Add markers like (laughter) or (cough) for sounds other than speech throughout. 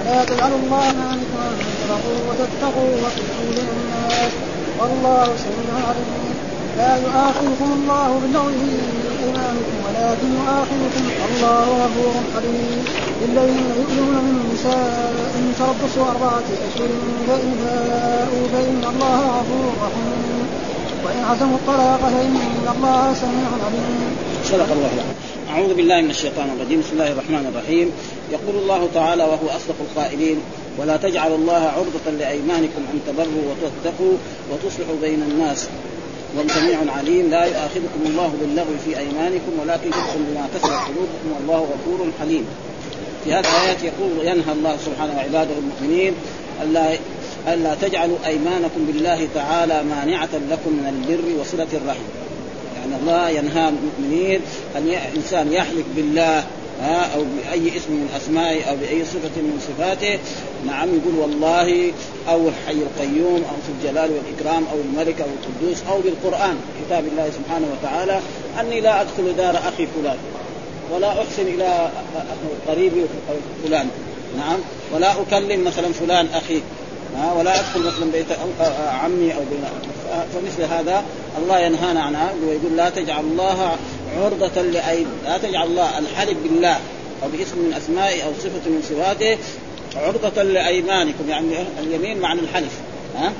ولا تجعلوا الله عنكم ان تتقوا وتتقوا وتؤتوا للناس. والله سميع عليم. لا يؤاخذكم الله باللغو في ايمانكم ولكن يؤاخذكم. الله غفور حليم. للذين يؤمنون من نسائهم تربص أربعة أشهر فان فاءوا فان الله غفور رحيم. وإن عزموا الطلاق فإن الله سميع عليم. صدق الله العظيم. أعوذ بالله من الشيطان الرجيم. بسم الله الرحمن الرحيم. يقول الله تعالى وهو أصدق القائلين ولا تجعلوا الله عرضة لأيمانكم أن تبروا وتتقوا وتصلحوا بين الناس وسميع عليم لا يؤاخذكم الله باللغو في أيمانكم ولكن يؤخذكم بما كسبت قلوبكم والله غفور حليم. في هذه الآيات يقول ينهى الله سبحانه وعباده المؤمنين ألا ألا تجعلوا أيمانكم بالله تعالى مانعة لكم من البر وصلة الرحم. يعني الله ينهى المؤمنين أن إنسان يحلف بالله ها أو بأي اسم من أسمائه أو بأي صفة من صفاته. نعم يقول والله أو الحي القيوم أو في الجلال والإكرام أو الملك أو القدوس أو بالقرآن كتاب الله سبحانه وتعالى أني لا أدخل دار أخي فلان ولا أحسن إلى قريبي فلان. نعم ولا أكلم مثلا فلان أخي ها ولا أدخل مثلا بيت عمي أو بين فمثل هذا الله ينهانا عنها ويقول لا تجعل الله عرضة لأيد لا تجعل الله الحلف بالله أو باسم من أسمائه أو صفة من صفاته عرضة لأيمانكم يعني اليمين معنى الحلف ها؟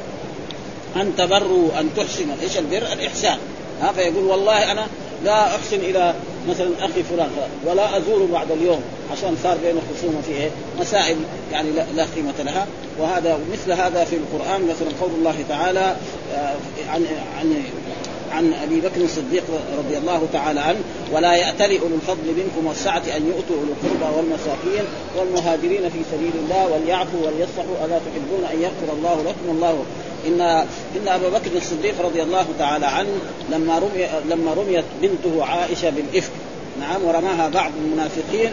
أن تبروا أن تحسنوا. إيش البر؟ الإحسان. ها؟ فيقول والله أنا لا أحسن إلى مثلا أخي فلان ولا أزوره بعد اليوم عشان صار بينه خصومة في مسائل يعني لا قيمة لها. وهذا مثل هذا في القرآن مثلا قول الله تعالى عن عن عن أبي بكر الصديق رضي الله تعالى عنه ولا يأتلي أولو الفضل منكم والسعة أن يؤتوا أولو القربى والمساكين والمهاجرين في سبيل الله وليعفوا وليصفحوا ألا تحبون أن يغفر الله لكم الله ان إن أبا بكر الصديق رضي الله تعالى عنه لما رمي لما رميت بنته عائشة بالإفك نعم ورماها بعض المنافقين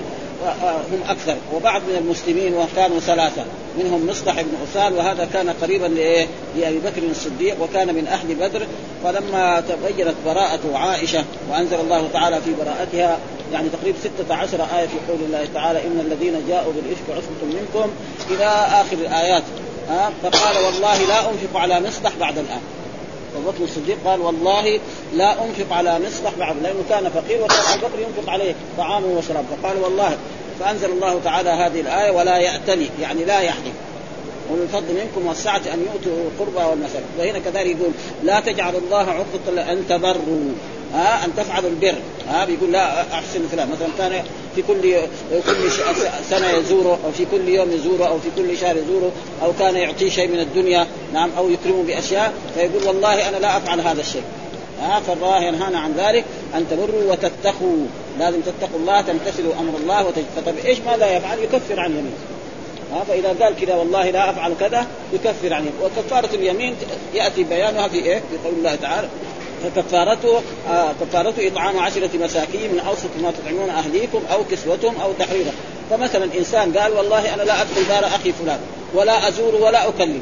هم أكثر وبعض من المسلمين وكانوا ثلاثة. منهم مصطح بن عسال وهذا كان قريبا لإيه؟ لأبي بكر الصديق وكان من أهل بدر. فلما تبينت براءة عائشة وأنزل الله تعالى في براءتها يعني تقريبا 16 آية في قول الله تعالى إن الذين جاءوا بالإفك عصبة منكم إلى آخر الآيات. ها؟ فقال والله لا أنفق على مصطح بعد الآن. أبو بكر الصديق قال والله لا أنفق على مصطح بعد لأنه كان فقير وكان أبو بكر ينفق عليه طعامه وشرابه فقال والله فأنزل الله تعالى هذه الآية ولا يأتلي يعني لا يحلف ومن الفضل منكم والسعة أن يؤتوا القربى والمساكين. وهنا كذلك يقول لا تجعلوا الله عرضة أن تبروا. ها أن تفعلوا البر. ها بيقول لا أحسن فلان مثلا كان في كل كل سنة يزوره أو في كل يوم يزوره أو في كل شهر يزوره أو كان يعطيه شيء من الدنيا نعم أو يكرمه بأشياء فيقول والله أنا لا أفعل هذا الشيء. ها فالله ينهانا عن ذلك. أن تبروا وتتقوا. لازم تتقوا الله تمتثلوا أمر الله وتجتنبوا إيش ماذا يفعل؟ يكفر عن يمينه ها فإذا قال كذا والله لا أفعل كذا يكفر عنه وكفارة اليمين يأتي بيانها في إيه؟ في قول الله تعالى. فكفارته آه كفارته إطعام عشرة مساكين من أوسط ما تطعمون أهليكم أو كسوتهم أو تحريرهم فمثلا إنسان قال والله أنا لا أدخل دار أخي فلان ولا أزور ولا أكلم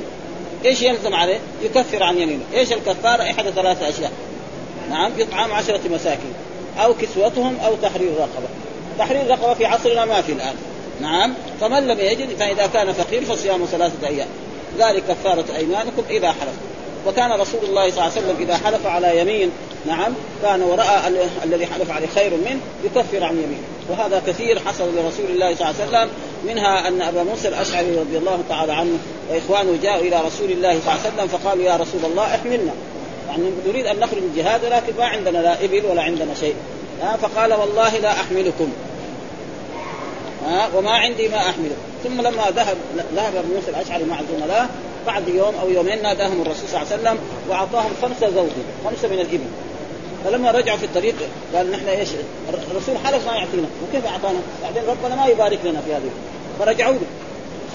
إيش يلزم عليه؟ يكفر عن يمينه، إيش الكفارة؟ احد ثلاثة أشياء. نعم إطعام عشرة مساكين أو كسوتهم أو تحرير رقبة. تحرير رقبة في عصرنا ما في الآن. نعم فمن لم يجد فإذا كان فقير فصيام ثلاثة أيام ذلك كفارة أيمانكم إذا حلفتم وكان رسول الله صلى الله عليه وسلم إذا حلف على يمين نعم كان وراء الذي حلف عليه خير منه يكفر عن يمين. وهذا كثير حصل لرسول الله صلى الله عليه وسلم منها أن أبا موسى الأشعري رضي الله تعالى عنه وإخوانه جاءوا إلى رسول الله صلى الله عليه وسلم فقالوا يا رسول الله احملنا. يعني نريد أن نخرج الجهاد ولكن ما عندنا لا إبل ولا عندنا شيء. فقال والله لا أحملكم. وما عندي ما أحمله. ثم لما ذهب ذهب أبو موسى الأشعري مع الزملاء بعد يوم أو يومين ناداهم الرسول صلى الله عليه وسلم وأعطاهم خمسه زوج خمسه من الإبل. فلما رجعوا في الطريق قال نحن إيش؟ الرسول حلف ما يعطينا. وكيف أعطانا؟ بعدين ربنا ما يبارك لنا في هذه. فرجعوا له.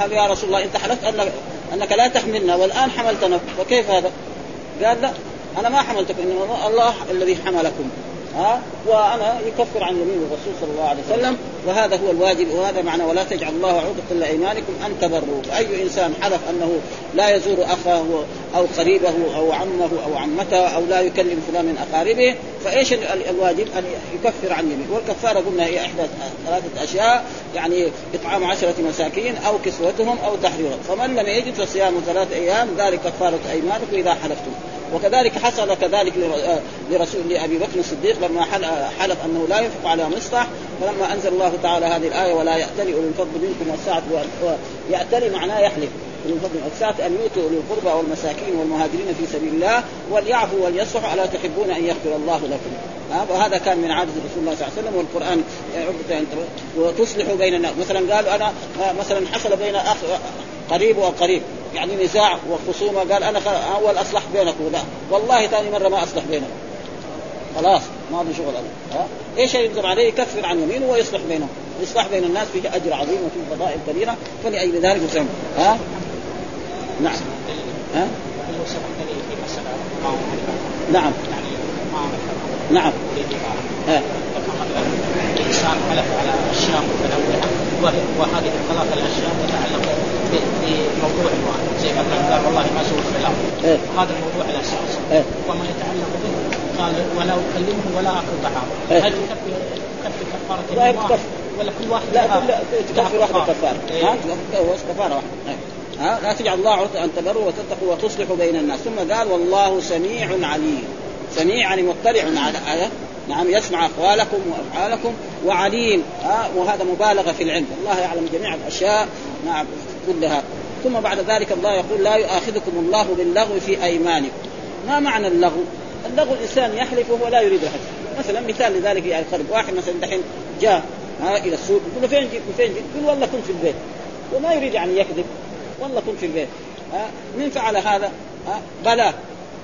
قال يا رسول الله أنت حلفت انك أنك لا تحملنا والآن حملتنا. فكيف هذا؟ قال لا أنا ما حملتكم إنما الله الذي حملكم. ها وأنا يكفر عن يمين الرسول صلى الله عليه وسلم وهذا هو الواجب وهذا معنى ولا تجعل الله عقدة لايمانكم أن تبروا أي إنسان حلف أنه لا يزور أخاه أو قريبه أو عمه أو عمته أو لا يكلم فلان من أقاربه فإيش الواجب؟ أن يكفر عن يمين. والكفارة قلنا هي إحدى ثلاثة أشياء. يعني إطعام عشرة مساكين أو كسوتهم أو تحريرهم. فمن لم يجد فصيام ثلاث أيام ذلك كفارة أيمانكم إذا حلفتم. وكذلك حصل كذلك لرسول لأبي بكر الصديق لما حلف أنه لا ينفق على مصطح فلما أنزل الله تعالى هذه الآية ولا يأتلي اولي الفضل منكم والسعه يأتلي معناه يحلف. اولي الفضل والسعه أن يؤتوا أولي القربى والمساكين والمهاجرين في سبيل الله وليعفوا وليصفحوا ألا تحبون أن يغفر الله لكم؟ وهذا كان من عادة رسول الله صلى الله عليه وسلم والقرآن وتصلحوا بين الناس. مثلا قالوا أنا مثلا حصل بين اخ قريب وقريب يعني نزاع وخصومة قال أنا أول أصلح بينك ولا والله ثاني مرة ما أصلح بينك خلاص ما في شغل ها؟ إيش يلزم عليه؟ يكفر عن يمينه ويصلح بينهم الاصلاح بين الناس فيه أجر عظيم وفيه فضائل كبيرة فلأجل ذلك مسلم ها؟ نعم. ها؟ نعم. نعم. ها. الانسان حلف على اشياء متنوعه وهذه الثلاث الاشياء تتعلق بموضوع واحد زي مثلا قال والله ما سويت خلاف إيه؟ هذا الموضوع الاساسي إيه؟ وما يتعلق به. قال ولا أكلمه ولا اكل طعامه إيه؟ هل تكفي تكفي كفارة لا ولا كل واحد لا تكفي واحدة كفارة. إيه؟ ها؟ كفارة واحدة. إيه؟ ها لا تجعل الله عرض أن تبروا وتتقوا وتصلحوا بين الناس. ثم قال والله سميع عليم. سميع يعني مطلع على نعم يسمع أقوالكم وأفعالكم وعليم. ها وهذا مبالغة في العلم. الله يعلم جميع الأشياء. نعم كلها. ثم بعد ذلك الله يقول لا يؤاخذكم الله باللغو في أيمانكم. ما معنى اللغو؟ اللغو الإنسان يحلف وهو لا يريد الحلف. مثلا مثال لذلك يعني الخرب واحد مثلا دحين جاء ها إلى السوق يقول له فين جيت؟ فين جيت؟ يقول والله كنت في البيت. وما يريد يعني يكذب. والله كنت في البيت. ها؟ من فعل هذا؟ ها؟ بلى.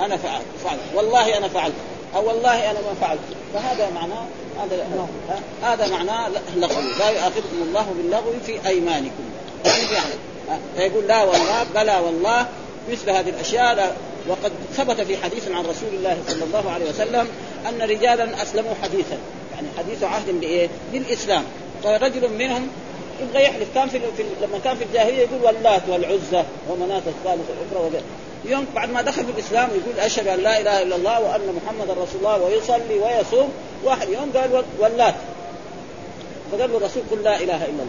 أنا فعلت. فعلت. والله أنا فعلت. أو والله أنا ما فعلت. فهذا معناه هذا هذا معناه اللغو لا يؤاخذكم الله باللغو في أيمانكم. يعني فيقول لا والله بلى والله. مثل هذه الأشياء لا وقد ثبت في حديث عن رسول الله صلى الله عليه وسلم أن رجالا أسلموا حديثا. يعني حديث عهد بإيه؟ بالاسلام فرجل منهم يبغى يحلف. كان في, في لما كان في الجاهلية يقول واللات والعزى ومناة الثالثة الأخرى وغيره يوم بعد ما دخل في الإسلام يقول أشهد أن لا إله إلا الله وأن محمدا رسول الله ويصلي ويصوم. واحد يوم قال واللات. فقال له الرسول قل لا إله إلا الله.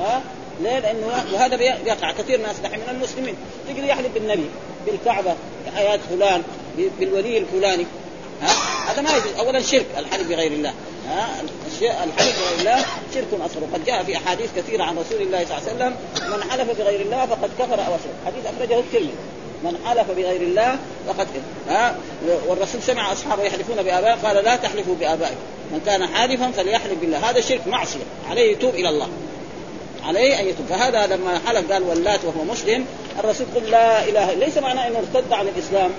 ها؟ ليه؟ لأنه وهذا بيقع كثير ناس دحين من المسلمين. تجري يحلف بالنبي بالكعبة بحياة فلان بالولي الفلاني. ها؟ هذا ما يجوز. اولا شرك الحلف بغير الله. ها؟ الحلف بغير الله شرك أصغر. وقد جاء في أحاديث كثيرة عن رسول الله صلى الله عليه وسلم من حلف بغير الله فقد كفر أو أشرك. حديث أخرجه الترمذي. من حلف بغير الله فقد ها؟ والرسول سمع أصحابه يحلفون بابائهم قال لا تحلفوا بآبائكم. من كان حالفا فليحلف بالله. هذا شرك معصية. عليه يتوب إلى الله. عليه أن يتوب. فهذا لما حلف قال ولات وهو مسلم. الرسول قال لا إله ليس معناه إنه ارتد عن الإسلام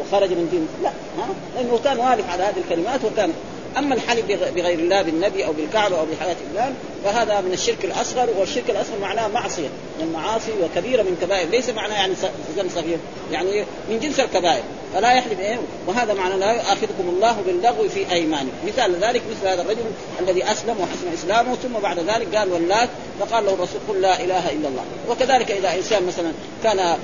وخرج من دين لا. ها؟ لأنه كان والف على هذه الكلمات وكان أما الحلف بغير الله بالنبي أو بالكعبة أو بحياة الله فهذا من الشرك الأصغر والشرك الأصغر معناه معصية. من المعاصي وكبيرة من كبائر. ليس معناه يعني ذنب صغير. يعني من جنس الكبائر. فلا يحلف إيه؟ وهذا معنى لا يؤاخذكم الله باللغو في أيمانكم. مثال ذلك مثل هذا الرجل الذي أسلم وحسن إسلامه ثم بعد ذلك قال ولات فقال له الرسول قل لا إله إلا الله. وكذلك إذا إنسان مثلا كان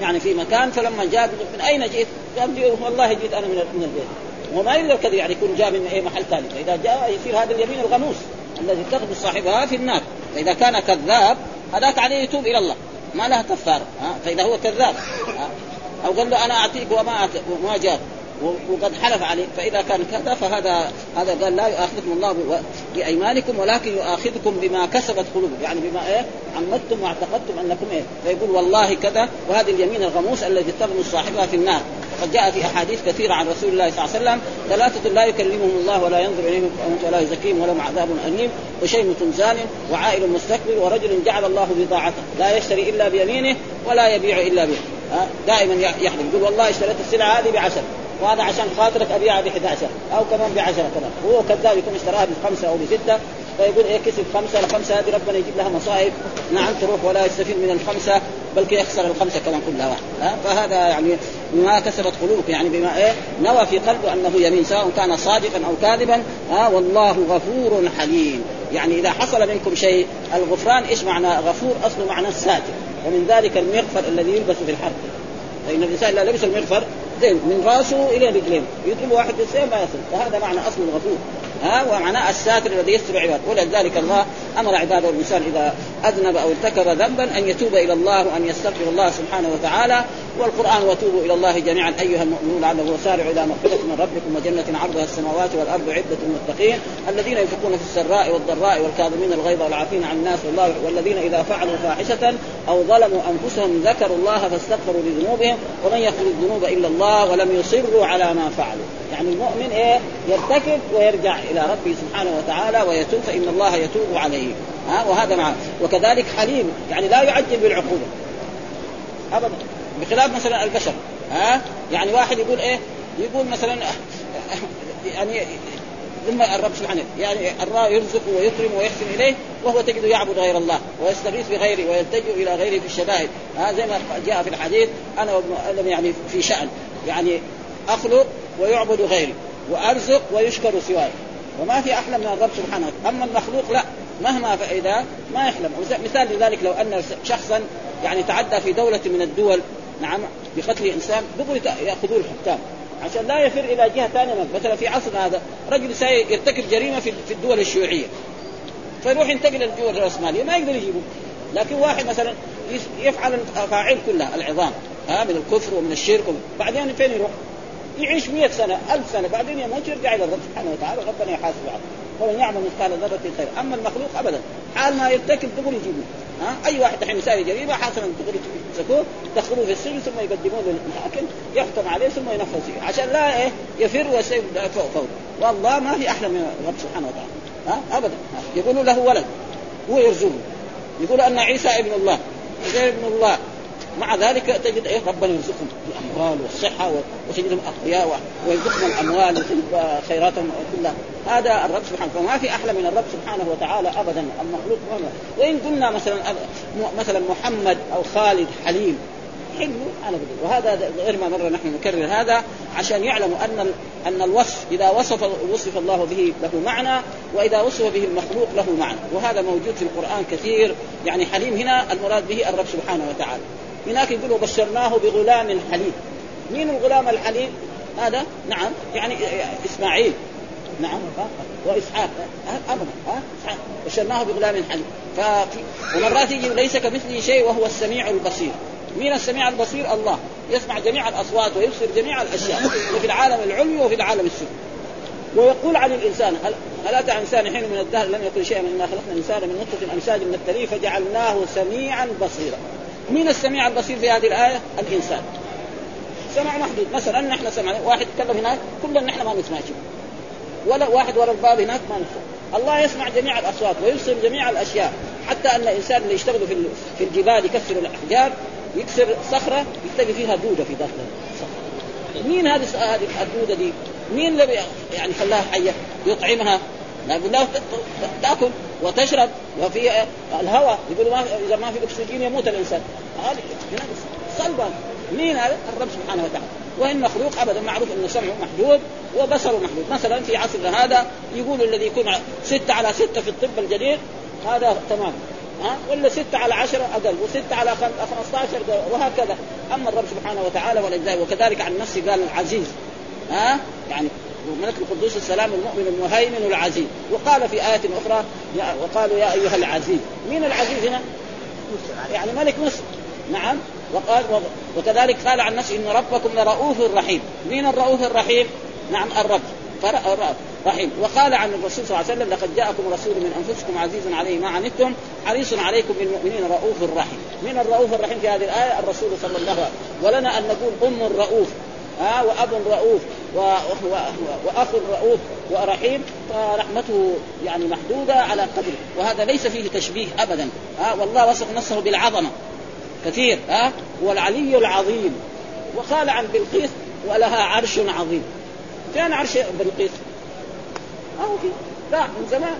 يعني في مكان فلما جاء من أين جئت؟ قال والله جئت أنا من البيت. وما يقدر كذا يعني يكون جاء من أي محل ثاني. فإذا جاء يصير هذا اليمين الغموس الذي تغمس صاحبها في النار. فإذا كان كذاب هذاك عليه يتوب إلى الله. ما لها كفارة فإذا هو كذاب أو قال له أنا أعطيك وما وما جاء. وقد حلف عليه. فإذا كان كذا فهذا هذا قال لا يؤاخذكم الله بأيمانكم ولكن يؤاخذكم بما كسبت قلوبكم. يعني بما إيه؟ عمدتم واعتقدتم أنكم إيه؟ فيقول والله كذا وهذه اليمين الغموس الذي تغمس صاحبها في النار. وقد جاء في أحاديث كثيرة عن رسول الله صلى الله عليه وسلم ثلاثة لا يكلمهم الله ولا ينظر إليهم ولا يزكيهم ولهم عذاب أليم وشيمة زان وعائل مستكبر ورجل جعل الله بضاعته لا يشتري إلا بيمينه ولا يبيع إلا به دائما يحلم يقول والله اشتريت السلعة هذه بعشر وهذا عشان خاطرك أبيعها ب 11 أو كمان ب 10 كمان هو كذاب يكون اشتراها بخمسة أو بستة فيقول إيه كسب خمسة الخمسه هذه ربنا يجيب لها مصائب. نعم تروح ولا يستفيد من الخمسة بل يخسر الخمسة كمان كلها. ها؟ فهذا يعني بما كسبت قلوبك يعني بما إيه نوى في قلبه أنه يمين سواء كان صادقا أو كاذبا. ها؟ والله غفور حليم. يعني إذا حصل منكم شيء الغفران إيش معنى؟ غفور اصله معنى الساتر ومن ذلك المغفر الذي يلبس في الحرب. فإن الإنسان إذا لبس المغفر زين من راسه إلى رجلين يضرب واحد بالسيف ما يصل فهذا معنى أصل الغفور. ها ومعناه الساتر الذي يستر عباده. ولذلك الله أمر عباده الإنسان إذا أذنب أو ارتكب ذنبا أن يتوب إلى الله وأن يستغفر الله سبحانه وتعالى. والقرآن وتوبوا إلى الله جميعا أيها المؤمنون لعله وسارعوا إلى مغفرة من ربكم وجنة عرضها السماوات والأرض عدة للمتقين الذين ينفقون في السراء والضراء والكاظمين الغيظ والعافين عن الناس والله والذين إذا فعلوا فاحشة أو ظلموا أنفسهم ذكروا الله فاستغفروا لذنوبهم ومن يغفر الذنوب إلا الله ولم يصروا على ما فعلوا. يعني المؤمن إيه؟ يرتكب ويرجع إلى ربه سبحانه وتعالى ويتوب فإن الله يتوب عليه. ها؟ وهذا معه وكذلك حليم يعني لا يعجل بالعقوبه ابدا. بخلاف مثلا البشر ها؟ يعني واحد يقول إيه؟ يقول مثلا (laughs) يعني ثم الرب سبحانه يعني الله يرزق ويكرم ويحسن إليه وهو تجد يعبد غير الله ويستغيث بغيره ويلتجئ إلى غيره في الشدائد ها؟ زي ما جاء في الحديث أنا وابن آدم يعني في شأن يعني أخلق ويعبد غيري وأرزق ويشكر سواي وما في أحلى من الرب سبحانه. أما المخلوق لا. مهما فإذا ما يحلم. مثال لذلك لو أن شخصا يعني تعدى في دولة من الدول نعم بقتل إنسان دغري يأخذوه الحكام. عشان لا يفر إلى جهة ثانية مثلا في عصرنا هذا رجل يرتكب جريمة في الدول الشيوعية. فيروح ينتقل للدول الرأسمالية ما يقدر يجيبه. لكن واحد مثلا يفعل الأفاعيل كلها العظام ها من الكفر ومن الشرك بعدين فين يروح؟ يعيش 100 سنة 1000 سنة بعدين يموت يرجع إلى الرب سبحانه وتعالى ربنا يحاسبه ومن يعمل مثقال ذرة خير. أما المخلوق ابدا. حال ما يرتكب دغري يجيبوه ها؟ أي واحد الحين يساوي جريمة حسنا دغري يمسكوه يدخلوه في السجن ثم يقدموه للحاكم يحكم عليه ثم ينفذ فيه. عشان لا إيه يفر ويسيب فوق فوق. والله ما في أحلى من الرب سبحانه وتعالى. ها؟ ابدا. يقولوا له ولد. هو يرزقه. يقول أن عيسى ابن الله عيسى ابن الله. مع ذلك تجد إيه ربنا يرزقهم. الأموال والصحة وتجدهم أقوياء ويرزقهم الأموال خيراتهم كلها. هذا الرب سبحانه فما في أحلى من الرب سبحانه وتعالى ابدا. المخلوق مهما وإن قلنا مثلا مثلا محمد أو خالد حليم حلو على بدل وهذا غير ما مره نحن نكرر هذا عشان يعلموا أن أن الوصف إذا وصف وصف الله به له معنى وإذا وصف به المخلوق له معنى. وهذا موجود في القرآن كثير. يعني حليم هنا المراد به الرب سبحانه وتعالى. هناك يقولوا بشرناه بغلام حليم مين الغلام الحليم؟ هذا؟ نعم. يعني إسماعيل. نعم. وإسحاق. ابدا ها؟ بشرناه بغلام حليم ففي ومرات يجي ليس كمثله شيء وهو السميع البصير. مين السميع البصير؟ الله. يسمع جميع الأصوات ويبصر جميع الأشياء. في العالم العلوي وفي العالم السفلي. ويقول عن الإنسان هل, هل أتى إنسان حين من الدهر لم يكن شيئا إنا خلقنا الإنسان من نطفة امشاج من التري فجعلناه سميعا بصيرا. مين السميع البصير في هذه الآية؟ الإنسان. سمع محدود. مثلا نحن سمعنا واحد يتكلم هناك كلنا نحن ما نسمع شيء ولا واحد ورا الباب هناك ما نسمع. الله يسمع جميع الأصوات ويبصر جميع الأشياء. حتى أن الإنسان اللي يشتغل في في الجبال يكسر الأحجار يكسر صخرة يتقي فيها دودة في داخل الصخرة. مين هذه هذه الدودة دي؟ مين اللي يعني خلاها حية؟ يطعمها. لا تأكل. وتشرب وفي الهواء يقولوا ما إذا ما في أكسجين يموت الإنسان. هذه صلبا مين هذا؟ الرب سبحانه وتعالى. وان مخلوق ابدا معروف انه سمعه محدود وبصره محدود. مثلا في عصرنا هذا يقول الذي يكون ستة على ستة في الطب الجديد هذا تمام. ها؟ ولا ستة على عشرة أقل وستة على 15 وهكذا. أما الرب سبحانه وتعالى ولذلك وكذلك عن نفسه قال العزيز. ها؟ يعني وملك القدوس السلام المؤمن المهيمن العزيز. وقال في آية أخرى وقالوا يا أيها العزيز. مين العزيز هنا؟ يعني ملك مصر. نعم. وقال وكذلك قال عن نفسه إن ربكم لرؤوف رحيم. مين الرؤوف الرحيم؟ نعم الرب. رحيم. وقال عن الرسول صلى الله عليه وسلم لقد جاءكم رسول من أنفسكم عزيز عليه ما عنتم حريص عليكم بالمؤمنين رؤوف رحيم. من الرؤوف الرحيم في هذه الآية؟ الرسول صلى الله عليه وسلم. ولنا أن نقول أم رؤوف ها وأب رؤوف. واخ رؤوف ورحيم فرحمته يعني محدودة على قدره. وهذا ليس فيه تشبيه ابدا. ها والله وصف نفسه بالعظمة. كثير ها والعلي العظيم. وقال عن بلقيس ولها عرش عظيم. كان عرش بلقيس؟ هو في لا من زمان.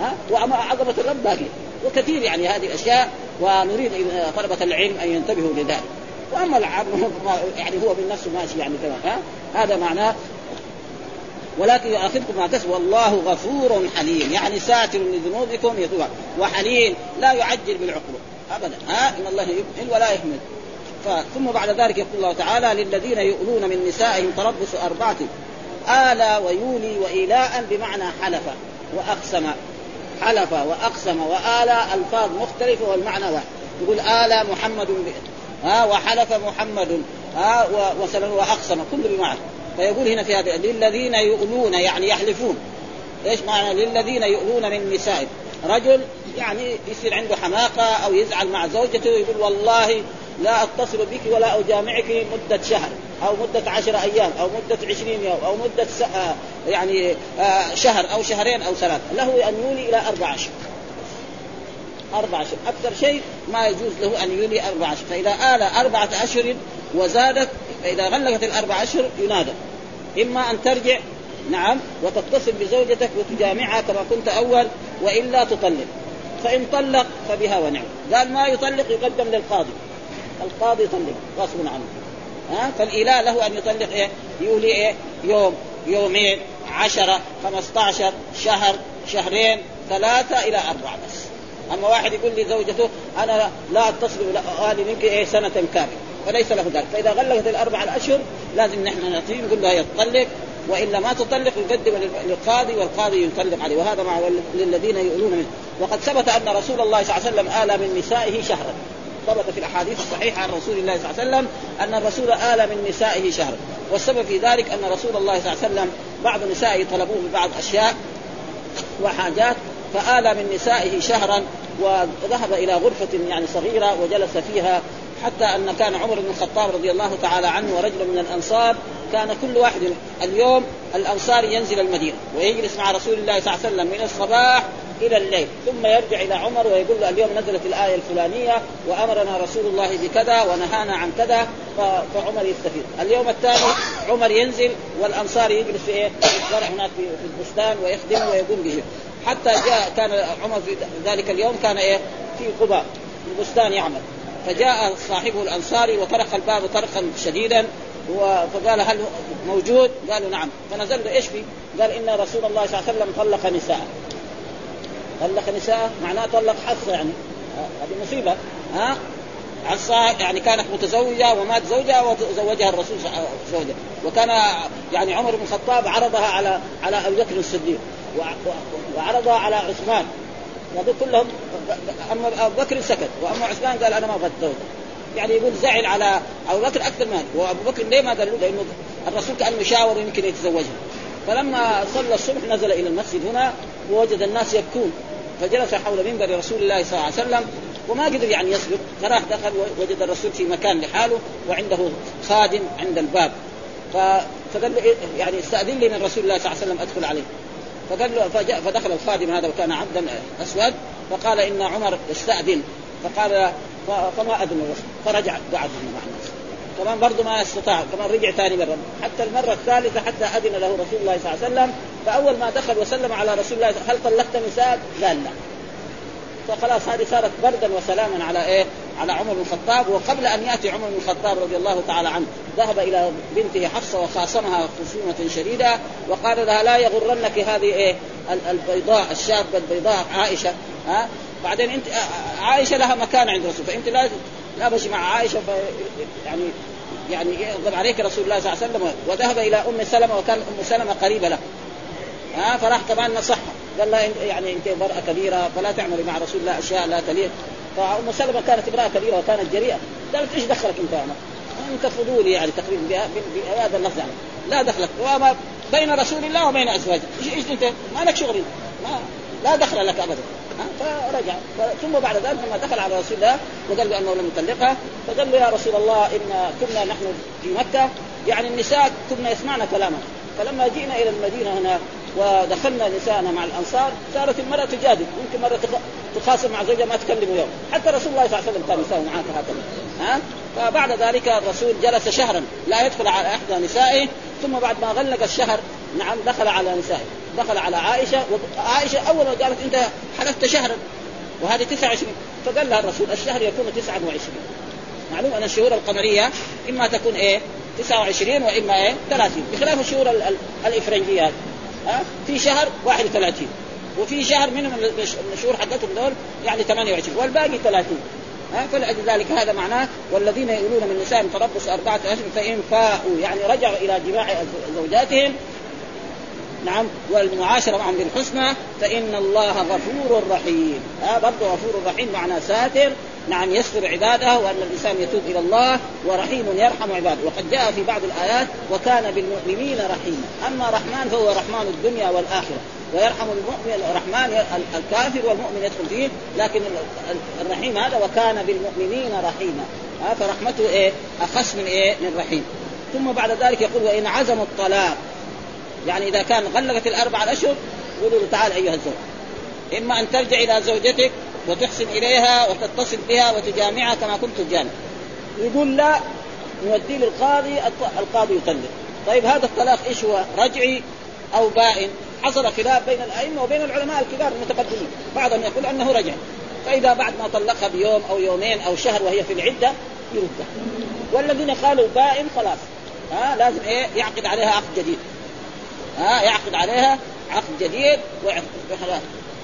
ها وأما عظمة الرب باقي وكثير يعني هذه الأشياء ونريد طلبة العلم أن ينتبهوا لذلك. وأما العام يعني هو من نفسه ماشي يعني تمام ها؟ هذا معناه. ولكن يؤاخذكم ما كسب والله غفور حليم. يعني ساتر لذنوبكم يتوب وحليم لا يعجل بالعقوبه ابدا ها؟ إن الله يمهل ولا يهمل ثم بعد ذلك يقول الله تعالى للذين يؤلون من نسائهم تربص أربعة آلى ويولي وإيلاء بمعنى حلف وأقسم. حلف وأقسم وآلى ألفاظ مختلفة والمعنى واحد. يقول آلى محمد ها وحلف محمد ها وأقسم كل بمعنى فيقول هنا في هذا للذين يؤلون يعني يحلفون. إيش معنى؟ للذين يؤلون من نسائهم. رجل يعني يصير عنده حماقة أو يزعل مع زوجته يقول والله لا أتصل بك ولا أجامعك مدة شهر أو مدة عشر أيام أو مدة عشرين يوم أو مدة يعني آه، شهر أو شهرين أو ثلاثة. له أن يولي إلى أربع اشهر أربع أشهر أكثر شيء ما يجوز له أن يولي أربع أشهر فإذا آل أربعة أشهر وزادت فإذا غلقت الأربع أشهر ينادى. إما أن ترجع نعم وتتصل بزوجتك وتجامعها كما كنت أول وإلا تطلق. فإن طلق فبها ونعم. قال ما يطلق يقدم للقاضي. القاضي يطلق غصب عنه. ها؟ فالإله له أن يطلق إيه؟ يولي إيه؟ يوم يومين عشرة خمسة عشر شهر شهرين ثلاثة إلى أربعة بس. أما واحد يقول لزوجته أنا لا أتصل أهلي منك إيه سنة كاملة. فليس له ذلك. فإذا غلقت الأربع الأشهر لازم نحن نعطيه نقول له يطلق وإلا ما تطلق يقدم للقاضي والقاضي يطلق عليه. وهذا مع للذين يؤلون منه. وقد ثبت أن رسول الله صلى الله عليه وسلم آل من نسائه شهرا. ثبت في الأحاديث الصحيحة عن رسول الله صلى الله عليه وسلم أن الرسول آل من نسائه شهرا. والسبب في ذلك أن رسول الله صلى الله عليه وسلم بعض نسائه طلبوه ببعض أشياء وحاجات فآل من نسائه شهرا وذهب إلى غرفة يعني صغيرة وجلس فيها حتى أن كان عمر بن الخطاب رضي الله تعالى عنه ورجل من الأنصار كان كل واحد اليوم الأنصار ينزل المدينة ويجلس مع رسول الله صلى الله عليه وسلم من الصباح إلى الليل. ثم يرجع إلى عمر ويقول له اليوم نزلت الآية الفلانية وأمرنا رسول الله بكذا ونهانا عن كذا. فعمر يستفيد. اليوم الثاني عمر ينزل والأنصار يجلس في إيه؟ هناك في البستان ويخدم ويقوم به. حتى جاء كان عمر في ذلك اليوم كان إيه؟ في قباء في البستان يعمل. فجاء صاحبه الأنصاري وطرق الباب طرقا شديدا فقال هل موجود؟ قالوا نعم. فنزل إيش في؟ قال إن رسول الله صلى الله عليه وسلم طلق نساء. طلق نساء معناه طلق حصه يعني. هذه مصيبة. ها؟ عصا يعني كانت متزوجة ومات زوجها وزوجها الرسول زوجها وكان يعني عمر بن الخطاب عرضها على على أبي بكر الصديق. وعرضها على عثمان. هذول كلهم أما أبو بكر سكت وأما عثمان قال أنا ما أبغى يعني يقول زعل على أبو بكر أكثر من وأبو بكر ليه ما قال له؟ لأنه الرسول كانه شاور يمكن يتزوجها فلما صلى الصبح نزل إلى المسجد هنا ووجد الناس يبكون. فجلس حول منبر رسول الله صلى الله عليه وسلم وما قدر يعني يسبق فراح دخل وجد الرسول في مكان لحاله وعنده خادم عند الباب. فقال له إيه، يعني استأذن لي من رسول الله صلى الله عليه وسلم أدخل عليه. فقال له فدخل الخادم هذا وكان عبدا أسود فقال إن عمر استأذن. فقال فما أذن فرجع قعد مع الناس. كمان برضه ما استطاع كمان رجع ثاني مرة. حتى المرة الثالثة حتى أذن له رسول الله صلى الله عليه وسلم. فأول ما دخل وسلم على رسول الله هل طلقت نساء؟ قال لا. فخلاص هذه صارت بردا وسلاما على إيه؟ على عمر بن الخطاب وقبل أن يأتي عمر بن الخطاب رضي الله تعالى عنه. ذهب إلى بنته حفصة وخاصمها خصومة شديدة وقال لها لا يغرنك هذه إيه؟ البيضاء الشابة البيضاء عائشة. ها؟ بعدين انت عائشة لها مكان عند الرسول فأنت لا لا مشي مع عائشة يعني يعني يغضب عليك رسول الله صلى الله عليه وسلم. وذهب إلى أم سلمة وكان أم سلمة قريبة له. ها؟ فراح كمان نصحها. قال لها يعني أنت امرأة كبيرة فلا تعملي مع رسول الله أشياء لا تليق. فأم سلمة كانت امرأة كبيرة وكانت جريئة. قالت إيش دخلك أنت أنا؟ أنت فضولي يعني تقريبا بهذا اللفظ يعني. لا دخلك. وما بين رسول الله وبين أزواجه. إيش إيش أنت؟ ما لك شغل. ما لا دخل لك ابدا. فرجع. ثم بعد ذلك لما دخل على رسول الله وقال له انه لم يطلقها فقال له يا رسول الله إن كنا نحن في مكة. يعني النساء كنا يسمعن كلامنا فلما جئنا إلى المدينة هنا ودخلنا نساءنا مع الأنصار صارت المرأة تجادل يمكن مرة تخاصم مع زوجها ما تكلمه يوم. حتى رسول الله صلى الله عليه وسلم كان يساوي معك هكذا. ها؟ فبعد ذلك الرسول جلس شهرا لا يدخل على احدى نسائه ثم بعد ما غلق الشهر نعم دخل على نسائه. دخل على عائشة وعائشة أول ما قالت أنت حلفت شهرا وهذه 29 فقال لها الرسول الشهر يكون 29 معلوم أن الشهور القمرية إما تكون إيه؟ 29 وإما إيه؟ 30 بخلاف الشهور الافرنجيه ها؟ في شهر 31 وفي شهر منهم الشهور حقتهم دول يعني 28 والباقي 30 ها؟ فلذلك هذا معناه والذين يؤلون من نسائهم تربص أربعة أشهر فإن فاءوا يعني رجعوا إلى جماع زوجاتهم. نعم. والمعاشرة معهم بالحسنى فإن الله غفور رحيم. ها؟ برضه غفور رحيم معنى ساتر. نعم يستر عباده وأن الإنسان يتوب إلى الله ورحيم يرحم عباده. وقد جاء في بعض الآيات وكان بالمؤمنين رحيما أما رحمن فهو رحمن الدنيا والآخرة. ويرحم المؤمن الرحمن الكافر والمؤمن يدخل فيه لكن الرحيم هذا وكان بالمؤمنين رحيما. فرحمته إيه؟ أخص من إيه؟ من رحيم. ثم بعد ذلك يقول وإن عزموا الطلاق. يعني إذا كان غلقت الأربع الأشهر يقولوا له تعال أيها الزوج. إما أن ترجع إلى زوجتك وتحسن إليها وتتصل بها وتجامعها كما كنت تجامع. يقول لا نوديه للقاضي القاضي يطلق طيب هذا الطلاق إيش هو؟ رجعي أو بائن حصل خلاف بين الأئمة وبين العلماء الكبار المتقدمين. بعضهم يقول أنه رجع. فإذا بعد ما طلقها بيوم أو يومين أو شهر وهي في العدة يردها والذين قالوا بائن خلاص. ها لازم إيه؟ يعقد عليها عقد جديد. ها يعقد عليها عقد جديد وخلاص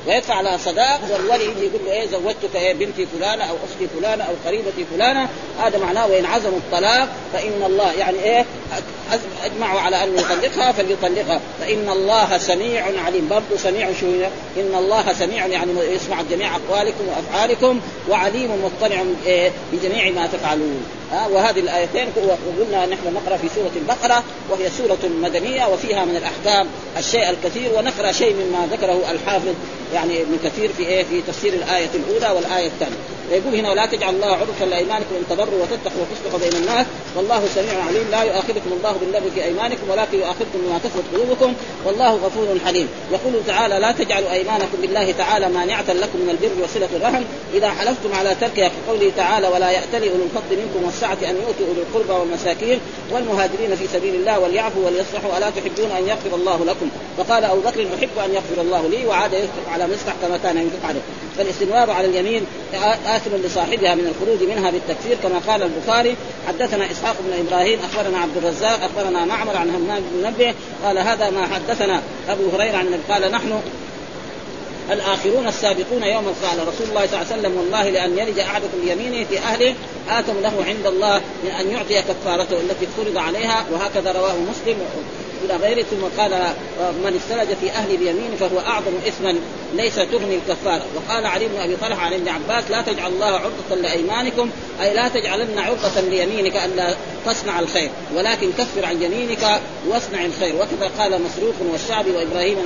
ويدفع لها صداق والولي يجي يقول له إيه زوجتك إيه بنتي فلانة أو أختي فلانة أو قريبتي فلانة هذا معناه وإن عزموا الطلاق فإن الله يعني إيه أجمعوا على أن يطلقها فليطلقها. فإن الله سميع عليم. برضه سميع شو إن الله سميع يعني يسمع جميع أقوالكم وأفعالكم وعليم مطلع إيه بجميع ما تفعلون. ها وهذه الآيتين وقلنا نحن نقرأ في سورة البقرة وهي سورة مدنية وفيها من الأحكام الشيء الكثير ونقرأ شيء مما ذكره الحافظ يعني ابن كثير في إيه في تفسير الآية الأولى والآية الثانية. ويقول هنا ولا تجعل الله عرفا لأيمانكم إن تبروا وتتقوا وتصلحوا بين الناس والله سميع عليم لا يؤاخذكم الله باللغو في أيمانكم ولكن يؤاخذكم بما كسبت قلوبكم والله غفور حليم. يقول تعالى لا تجعلوا أيمانكم بالله تعالى مانعة لكم من البر وصلة الرحم. إذا حلفتم على تركها كقوله تعالى ولا يأتلي أولو الفضل منكم والسعة أن يؤتوا اولي القربى والمساكين والمهاجرين في سبيل الله وليعفوا وليصلحوا الا تحبون أن يغفر الله لكم. فقال أبو بكر أحب أن يغفر الله لي وعاد يسقط على مصلح كما كان ينفق عليه. فالاستمرار على اليمين آثم لصاحبها من الخروج منها بالتكفير كما قال البخاري حدثنا إسحاق بن إبراهيم أخبرنا عبد الرزاق أخبرنا معمر عن همام بن منبه قال هذا ما حدثنا. أبو هريرة عن قال نحن الآخرون السابقون يوم قال رسول الله صلى الله عليه وسلم والله لأن يلج أحدكم بيمينه في أهله آتم له عند الله من أن يعطي كفارته التي فرض عليها. وهكذا رواه مسلم. إلى غيره ثم قال من استلج في أهل بيمينه فهو أعظم اثما ليس تغني الكفارة. وقال علي بن أبي طلحة عن ابن عباس لا تجعل الله عرضة لأيمانكم أي لا تجعلن عرضة ليمينك ألا تصنع الخير ولكن كفر عن يمينك واصنع الخير. وكذا قال مسروق والشعبي وإبراهيم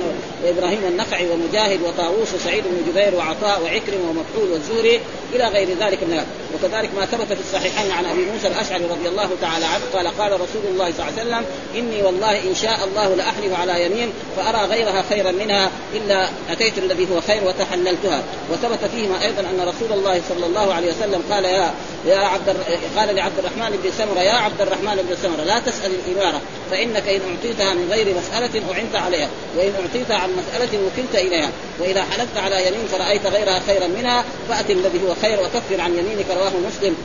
وإبراهيم النخعي ومجاهد وطاووس وسعيد بن جبير وعطاء وعكرم ومكحول والزهري إلى غير ذلك من وكذلك ما ثبت في الصحيحين عن أبي موسى الأشعري رضي الله تعالى عنه قال قال رسول الله صلى الله عليه وسلم إني والله إن شاء الله لاحلف على يمين فأرى غيرها خيرا منها إلا أتيت الذي هو خير وتحللتها. وثبت فيهما أيضا أن رسول الله صلى الله عليه وسلم قال يا يا عبد قال لعبد الرحمن بن سمرة يا عبد الرحمن بن سمرة لا تسأل الإمارة فإنك إن أعطيتها من غير مسألة أعنت عليها وإن اعطيتها عن مسألة وكلت إليها وإذا حلفت على يمين فرأيت غيرها خيرا منها فأت الذي هو خير وكفر عن يمينك رواه مسلم.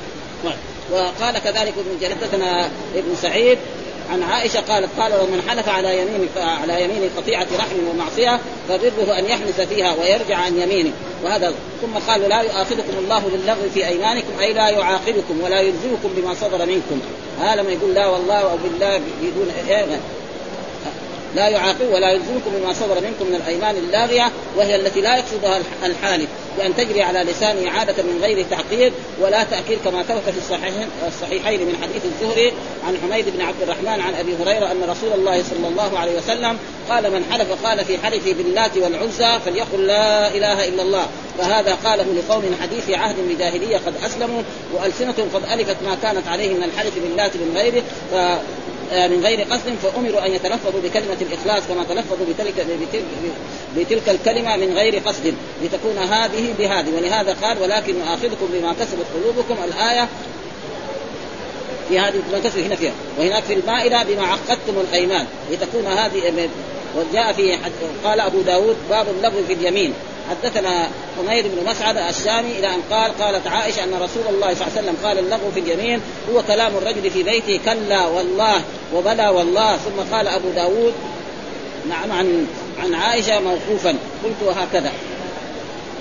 وقال كذلك ابن جلدتنا ابن سعيد عن عائشة قالت قال ومن حلف على يمين على يمين قطيعة رحم ومعصية فبره أن يحنث فيها ويرجع عن يمينه. وهذا ثم قال لا يؤاخذكم الله باللغو في أيمانكم أي لا يعاقبكم ولا يلزمكم بما صدر منكم. هذا لما يقول لا والله أو بالله بدون إيه لا يعاقب ولا يلزمكم بما صدر منكم من الأيمان اللاغية وهي التي لا يقصدها الحالف. بأن تجري على لسانه عادة من غير تعقيد ولا تأكيد كما ثبت في الصحيحين الصحيحين من حديث الزهري عن حميد بن عبد الرحمن عن أبي هريرة أن رسول الله صلى الله عليه وسلم قال من حلف قال في حلفه باللات والعزى فليقل لا إله إلا الله. فهذا قاله لقوم حديث عهد بجاهلية قد أسلموا وألسنتهم قد ألفت ما كانت عليه من الحلف باللات من غيره من غير قصد فأمروا أن يتلفظوا بكلمة الإخلاص كما تلفظوا بتلك بتلك الكلمة من غير قصد لتكون هذه بهذه. ولهذا قال ولكن يؤاخذكم بما كسبت قلوبكم. الآية في هذه كسب هنا فيها. وهناك في المائدة بما عقدتم الأيمان لتكون هذه وجاء في قال أبو داود باب اللغو في اليمين. حدثنا حميد بن مسعد الشامي إلى أن قال قالت عائشة أن رسول الله صلى الله عليه وسلم قال اللغو في اليمين هو كلام الرجل في بيته كلا والله وبلى والله ثم قال أبو داود نعم عن عن عائشة موقوفا قلت وهكذا.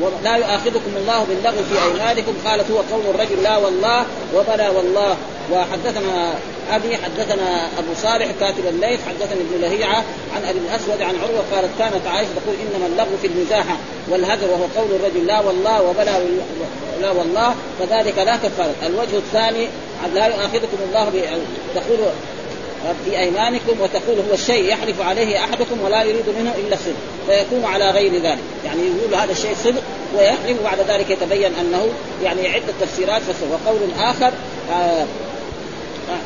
ولا يؤاخذكم الله باللغو في أيمانكم قالت هو قول الرجل لا والله وبلى والله. وحدثنا أبي حدثنا أبو صالح كاتب الليث حدثني ابن لهيعة عن أبي الأسود عن عروة قالت كانت عائشة تقول إنما اللغو في المزاحة. والهجر وهو قول الرجل لا والله وبلى لا والله فذلك لا كفارة. الوجه الثاني لا يؤاخذكم الله تقول في أيمانكم وتقول هو الشيء يحلف عليه أحدكم ولا يريد منه إلا الصدق فيكون على غير ذلك. يعني يقول هذا الشيء صدق ويحلف وبعد ذلك يتبين أنه يعني عدة تفسيرات وقول آخر آه آه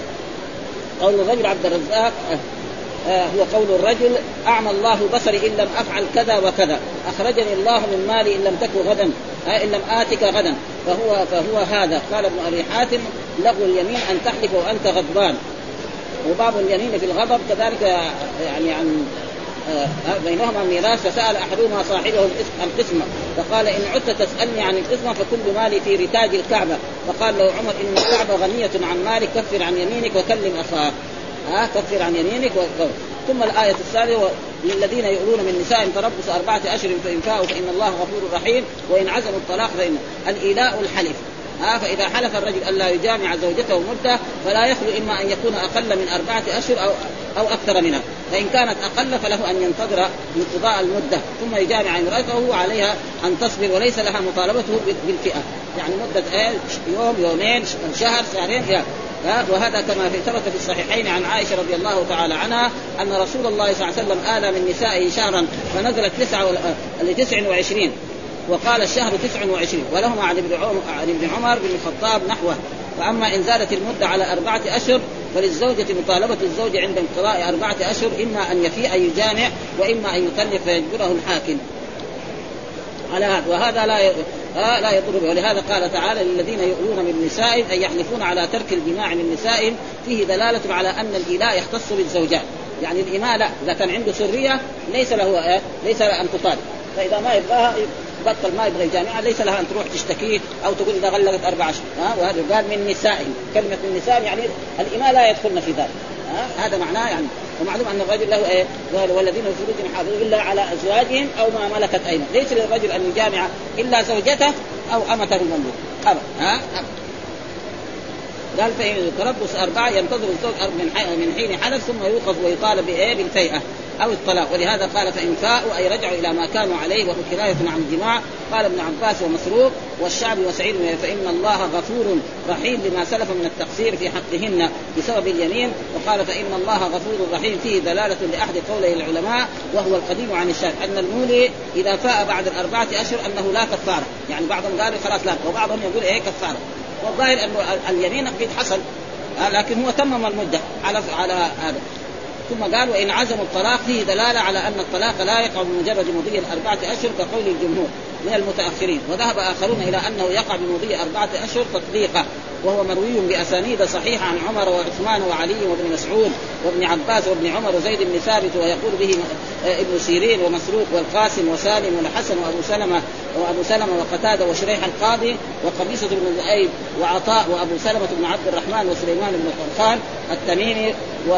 قول الرجل عبد الرزاق آه هو قول الرجل أعمى الله بصري إن لم أفعل كذا وكذا. أخرجني الله من مالي إن لم تكن غدا آه إن لم آتك غدا. فهو فهو هذا. قال ابن أبي حاتم لغو اليمين أن تحلف وأنت غضبان. وباب اليمين في الغضب كذلك يعني عن آه بينهما ميراث فسأل أحدهما صاحبه القسمه فقال إن عدت تسألني عن القسمه فكل مالي في رتاج الكعبة. فقال له عمر إن الكعبة غنية عن مالك كفر عن يمينك وكلم أخاك. ها كفر عن يمينك و... ثم الآية الثانية للذين يؤلون من نسائهم تربص أربعة أشهر فإن فاءوا فإن الله غفور رحيم وإن عزموا الطلاق فإن الإيلاء الحلف. ها فإذا حلف الرجل ألا يجامع زوجته مدة فلا يخلو إما أن يكون أقل من أربعة أشهر أو أو أكثر منها فإن كانت أقل فله أن ينتظر انقضاء المدة ثم يجامع امرأته عليها أن تصبر وليس لها مطالبته بالفئة. يعني مدة يوم يومين شهر شهرين وهذا كما ثبت في الصحيحين عن عائشة رضي الله تعالى عنها أن رسول الله صلى الله عليه وسلم آل من نسائه شهرا فنزلت تسعة لتسع وعشرين. وقال الشهر تسع وعشرين. ولهما عن ابن عمر عن ابن عمر بن الخطاب نحوه. فاما إن زادت المدة على أربعة أشهر فللزوجة مطالبة الزوج عند انقضاء أربعة أشهر إما أن يفيء يجامع وإما أن يطلق فيجبره الحاكم. على هذا. وهذا لا آه لا يضر به ولهذا قال تعالى للذين يؤلون من نسائهم أن يحلفون على ترك الجماع من نسائهم فيه دلالة على أن الإيلاء يختص بالزوجات. يعني الإماء لا إذا كان عنده سرية ليس له آه ليس له أن تطالب. فإذا ما يبغاها بطل ما يبغى الجامعة ليس لها أن تروح تشتكيه أو تقول إذا غلقت أربع أشهر ها وهذا قال من نسائهم. كلمة من نسائهم يعني الإماء لا يدخلن في ذلك. ها هذا معناه يعني ومعلوم أن الرجل له إيه؟ والذين في حافظون إلا على أزواجهم أو ما ملكت أيمانهم، ليس للرجل أن يجامع إلا زوجته أو امته المملوك، ابدا ها؟ أبد. قال فإن تربص أربعة ينتظر الزوج من حين حدث ثم يوقظ ويطالب بإيه؟ بالفيئة. أو الطلاق. ولهذا قال فإن فاءوا أي رجعوا إلى ما كانوا عليه وهو كناية عن الجماع. قال ابن عباس ومسروق والشعب وسعيد فإن الله غفور رحيم لما سلف من التقصير في حقهن بسبب اليمين. وقال فإن الله غفور رحيم فيه دلالة لأحد قولي العلماء وهو القديم عن الشارع أن المولي إذا فاء بعد الأربعة أشهر أنه لا كفارة. يعني بعضهم قال خلاص لا وبعضهم يقول إيه كفارة. والظاهر أنه اليمين قد حصل لكن هو تمم المدة على على هذا. ثم قال وإن عزموا الطلاق فيه دلالة على أن الطلاق لا يقع بمجرد مضي الأربعة أشهر كقول الجمهور من المتأخرين وذهب آخرون إلى أنه يقع بمضي أربعة أشهر تطبيقه وهو مروي بأسانيد صحيحة عن عمر وعثمان وعلي وابن مسعود وابن عباس وابن عمر وزيد بن ثابت ويقول به ابن سيرين ومسروق والقاسم وسالم والحسن وأبو سلمة وأبو سلمة وقتادة وشريح القاضي وقبيصه بن ذؤيب وعطاء وأبو سلمة بن عبد الرحمن وسليمان بن طرخان التميمي و...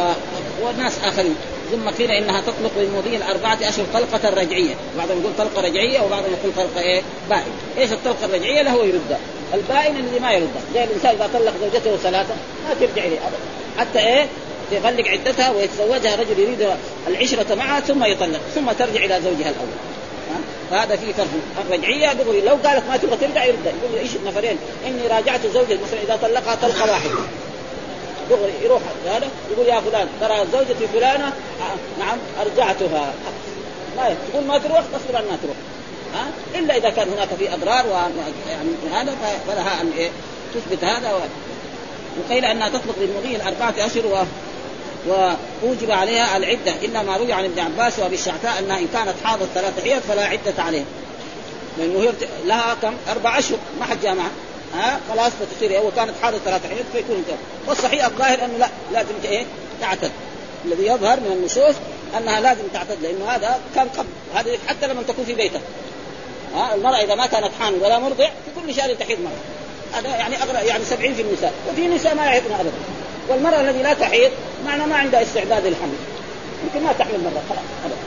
وناس آخرين. ثم قيل إنها تطلق للمضي الأربعة أشهر طلقة رجعية، بعضهم يقول طلقة رجعية وبعضهم يقول طلقة إيه؟ بائن، إيش الطلقة الرجعية؟ له يردها، البائن الذي ما يردها، زي الإنسان إذا طلق زوجته ثلاثة ما ترجع إليه ابدا، حتى إيه؟ تغلق عدتها ويتزوجها رجل يريد العشرة معها ثم يطلق. ثم ترجع إلى زوجها الأول. فهذا في فرق. الرجعية دغري لو قالت ما تبغى ترجع يرد. يقول إيش نفرين إني راجعت زوجي. مثلا إذا طلقها طلقة واحدة. دغري يروح هذا يقول يا فلان ترى زوجتي فلانة نعم أرجعتها. ما تقول ما تروح تصبر ان ما تروح. ها؟ إلا إذا كان هناك في أضرار يعني هذا فلها أن إيه تثبت هذا وقيل أنها تطلق للمضي الأربعة أشهر و وأوجب عليها العدة. إلا ما روي عن ابن عباس وأبي الشعثاء أنها إن كانت حاضت ثلاثة حيض فلا عدة عليها. لأنه هي لها كم؟ أربع أشهر. ما حد جامعها. ها؟ خلاص فتصير هو كانت حاضت ثلاثة حيض فيكون انتهى. والصحيح الظاهر أنه لا لازم إيه؟ تعتد. الذي يظهر من النصوص أنها لازم تعتد لأنه هذا كان قبل. هذا حتى لما تكون في بيتها ها؟ المرأة إذا ما كانت حامل ولا مرضع في كل شهر تحيض مرة. هذا يعني اغلب يعني 70 في النساء. وفي نساء ما يحيضن ابدا. والمرأة التي لا تحيض معنى ما عندها استعداد للحمل. يمكن ما تحمل مرة خلاص ابدا.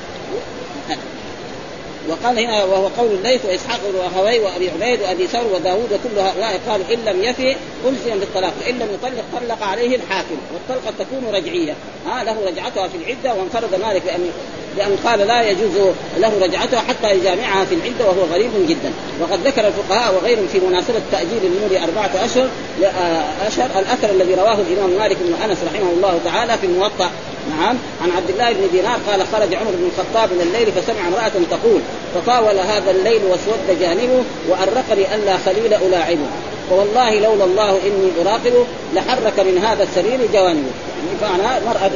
وقال هنا وهو قول الليث وإسحاق وراهوي وأبي عبيد وأبي ثور وداوود وكل هؤلاء قالوا إن لم يفي الزم بالطلاق فان لم يطلق طلق عليه الحاكم والطلقة تكون رجعية. ها له رجعتها في العدة وانفرد مالك بان لأن قال لا يجوز له رجعتها حتى يجامعها في العدة وهو غريب جدا. وقد ذكر الفقهاء وغيرهم في مناسبة تأجيل الأمور أربعة أشهر أشهر الأثر الذي رواه الإمام مالك بن أنس رحمه الله تعالى في الموطأ. نعم عن عبد الله بن دينار قال خرج عمر بن الخطاب من الليل فسمع امرأة تقول فطاول هذا الليل واسود جانبه وأرقني ألا خليل ألاعبه. فوالله لولا الله إني أراقبه لحرك من هذا السرير جوانبه. يعني مرأة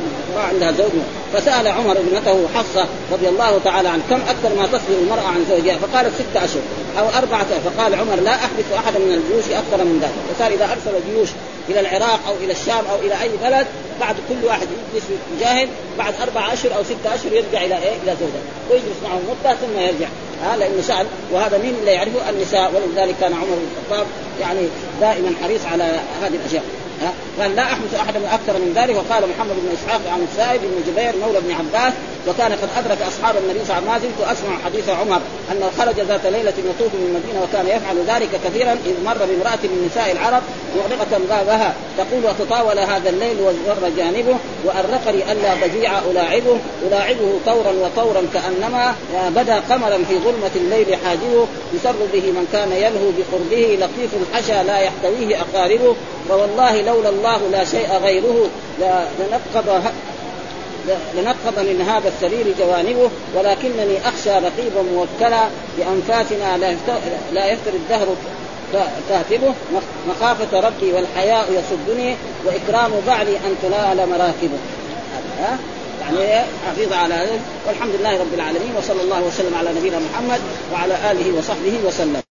عندها زوج. فسأل عمر ابنته حفصة رضي الله تعالى عنه كم أكثر ما تصبر المرأة عن زوجها؟ فقالت ستة أشهر أو أربعة. فقال عمر لا أحدث أحدا من الجيوش أكثر من ذلك. فصار إذا أرسل جيوش إلى العراق أو إلى الشام أو إلى أي بلد بعد كل واحد يجلس يجاهد بعد أربعة أشهر أو ستة أشهر يرجع إلى إيه؟ إلى زوجته. ويجلس معه مدة ثم يرجع. ها لأنه سال وهذا مين اللي يعرفه؟ النساء. ولذلك كان عمر بن الخطاب يعني دائما حريص على هذه الأشياء. قال لا احدث احدا أكثر من ذلك. وقال محمد بن إسحاق عن السائب بن جبير مولى بن عباس وكان قد أدرك أصحاب النبي صلى الله عليه وسلم ما زلت اسمع حديث عمر انه خرج ذات ليلة يطوف من المدينة وكان يفعل ذلك كثيرا إذ مر بامرأة من نساء العرب مغلقه بابها تقول وتطاول هذا الليل وزر جانبه وأرقني ألا ضجيع ألاعبه ألاعبه طورا وطورا كأنما بدا قمرا في ظلمة الليل حاجبه يسر به من كان يلهو بقربه لطيف الحشا لا يحتويه أقاربه فوالله لولا الله لا شيء غيره لنقض لنقض من هذا السرير جوانبه ولكنني أخشى رقيبا موكلا بأنفاسنا لا يفتر الدهر كاتبه مخافة ربي والحياء يصدني وإكرام بعلي أن تنال مراكبه. ها؟ يعني حفيظ على والحمد لله رب العالمين وصلى الله وسلم على نبينا محمد وعلى آله وصحبه وسلم.